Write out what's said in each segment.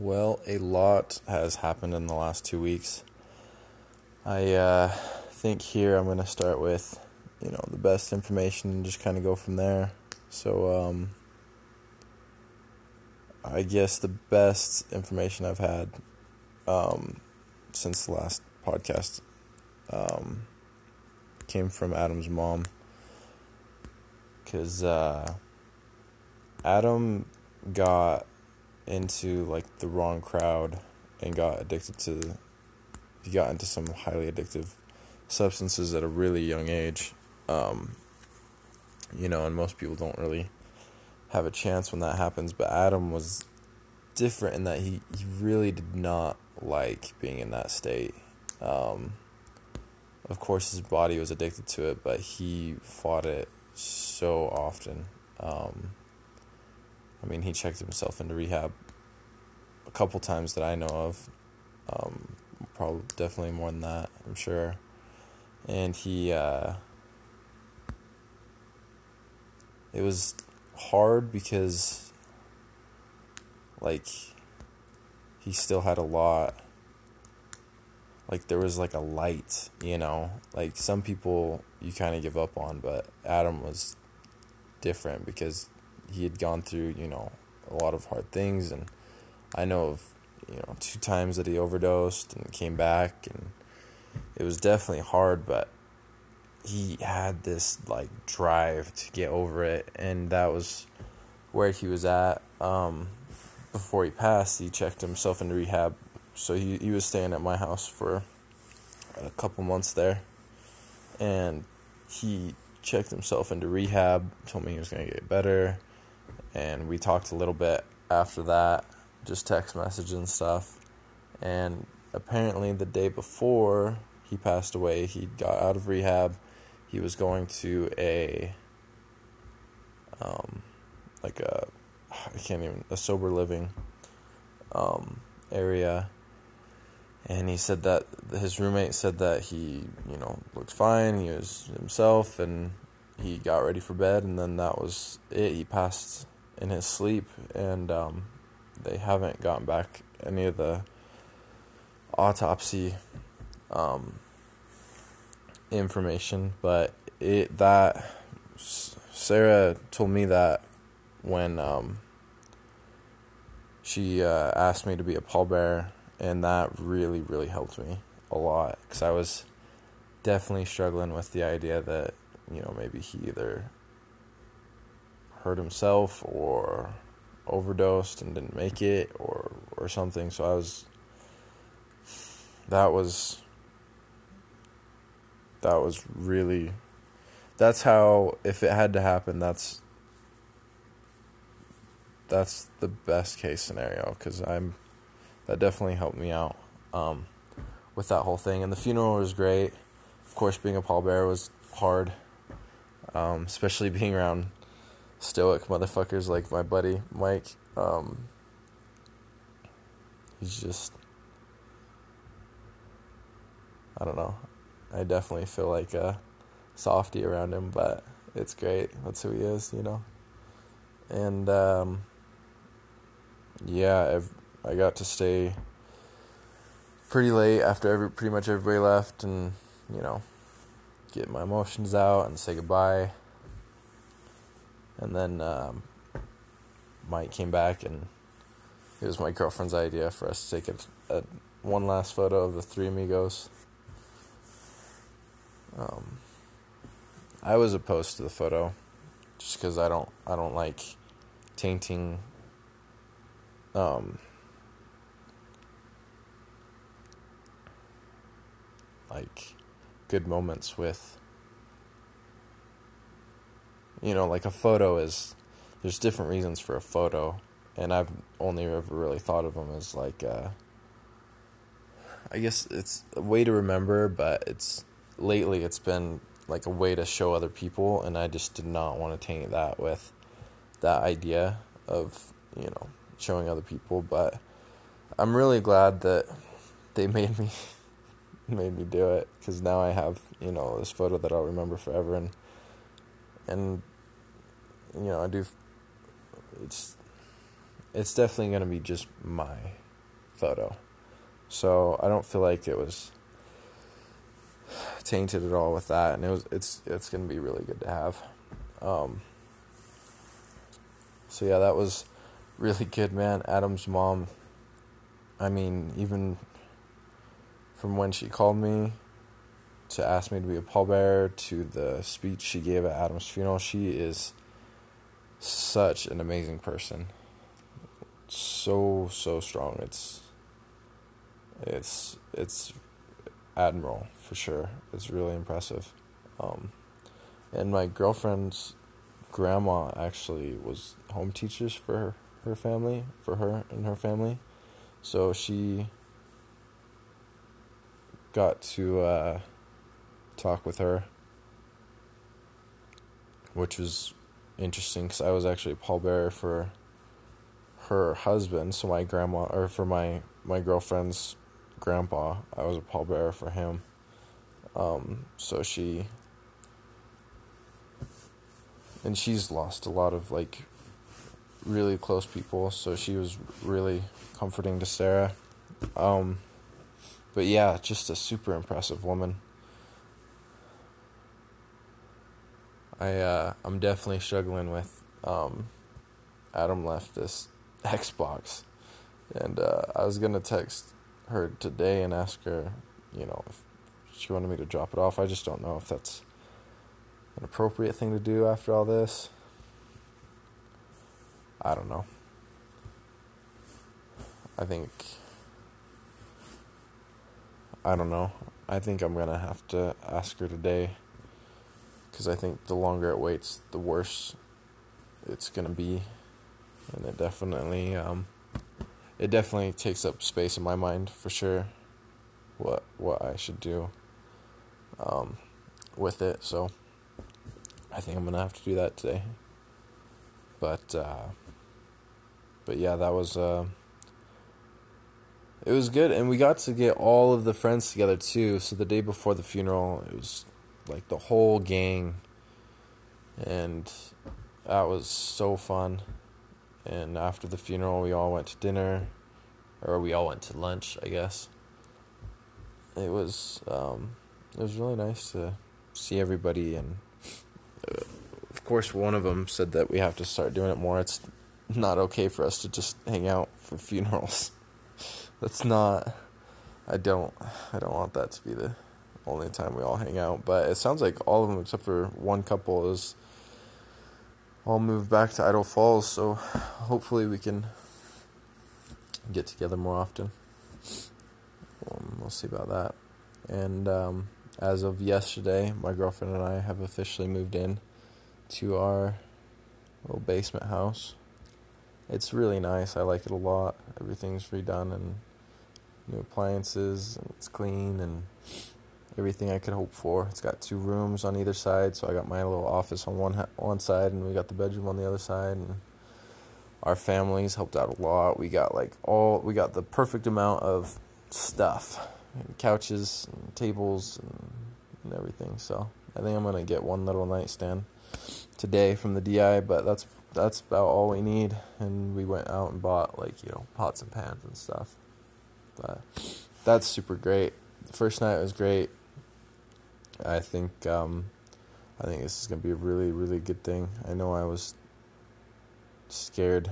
Well a lot has happened in the last two weeks I think here minister with in all the best information dish can govern so I guess the best information I had since last broadcast came from Erum's mom's Erum got and you like the wrong crowd and got addicted چھِ you got into some highly addictive substance is are really young age you almost people don't really have it chances one happens با او موز different in you real did not like پِنٛگ in a stay of course بار use addicted چھِ by he for a show after a میٖنن himself and we have کپوٗ Thomas the no definite مو نا I am sure and he was hard because like he still had a lot like there was like a light yeah like some people you can a give up on بر different because یہِ it go you know were things and I know you know times the over دوست in key back in یہِ ڈیفن hard but he he this like drive گے over and does were he your has he چھُ ایٚک تِم سوف and we have so he uses an a my house for کپوٗ monster and he چی ایٚک تِم سوف اینٛڈ ری ہیب سو مےٚ گے better and we تھاک after that just take message in ساف and the for he fest we he are we have he was coming to you a can upper living area an سُہ may save fine still he weedy for bad news a piece in a sip and the ہ دپسی information through me then she is me to be a فوبیر in that really really help mail definite struggle اِنس the idea the may be he there for self اور اوٹ in make a or our something so as they was they was really that how if it happen that that the base case I am that definitely help me with out whole and force grey Kosha پِنگ افا where was Ford specially بِنٛگ ام sit may فایِک my very may آفنٹ feel لایکٹ وُ no and to city free free may سُہ by and then ما key back اِنس my گافَن first one last for تھرٛیٖمی گٲلس I was first فارکِز like thinking like good moments with you know like a for ours the different reason for فو او and on face it way you remember bits like like get spend like a way though a the people and I ڈِسٹ نا on with daddy you know show oh دِپو ب امری کے may be دیو ناو I have you knows further oh remember everyone an it thing and my for so don't this thing it is can but have saw was will get mean Erum's mom I mean even from one she so has made be foot دپیٖچ she give me you know she is such and amazing person so so strong it it at مو fisher it real impressive and my girl friends کرٛاما actually was home teachers for family for her under family سو شی کوٗک پُتھر وُٹ وِز interesting because I was actually a pallbearer for her husband. So my grandma, or for my girlfriend's grandpa, I was a pallbearer for him. Um, so she's lost a lot of like really close people. So she was really comforting to Sarah. Um, but yeah, just a super impressive woman. I'm gonna ہیفٹ as cure today the longer wait the worse it's can be definitely my mind fresher should would think but was get we get all the friends get late safer the phone look the who gang and I was so fun and after the phone we have dinner we have lunch I guess was is we nice see everybody and course one oh um set the half two set more it not okay first hang out phones نا ت one cups move to I fall fully we can get together more after and as oh yesterday my girlfriend have a official mood and you are base my house it's really nice a like everything we done clean and everything I keep forces office perfecting first guy I think is can really really good thing I know I was said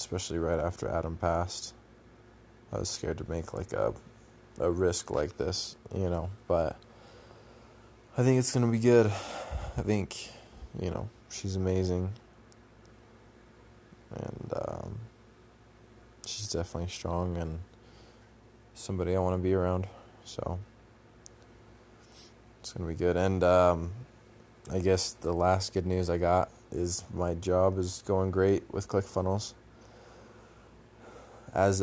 specially where after our party make like Rick this you know by think it's because and she's everything and guess the last kit news again is my job is gone great with con us as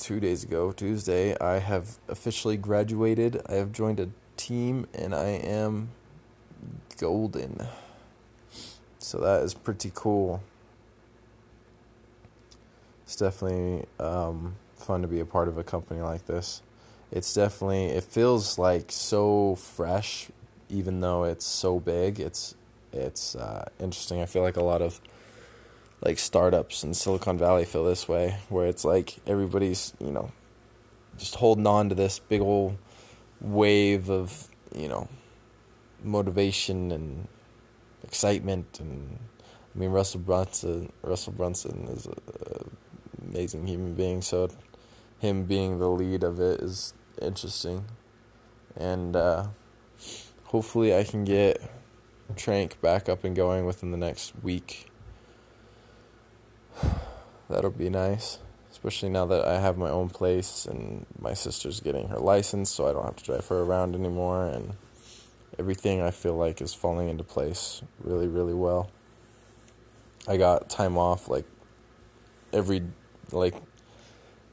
though days go Tuesday I have officially graduated I have joined and I am good in so that pretty cool staff fun better company like this it different feels like so fresh even now it so big it it interesting I feel of like start in Silicon Valley feel is way what it's like every buddies you know just whole nice big view you know motivation in excitement اِنسل brands Rasool brands maximum humming sir he am being will lead a way is interesting and hope fully I can get track back up in going with in the next week the be nicely under I have my own place and my sister Leicester more and everything I feel like is following in the place very very well I guy ماف like every like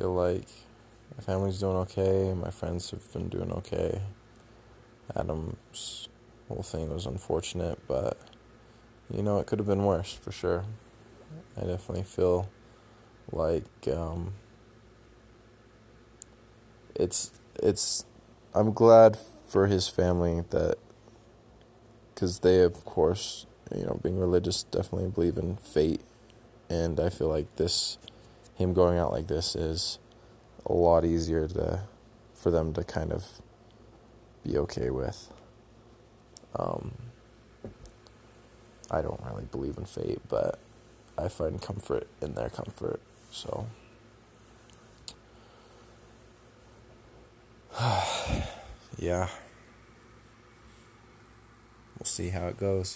family friends unfortunately it's I am glad for his family this him go like this is were is your free dine if P can ویسو فی بر کَمفرٹ in در کَمفر سو girls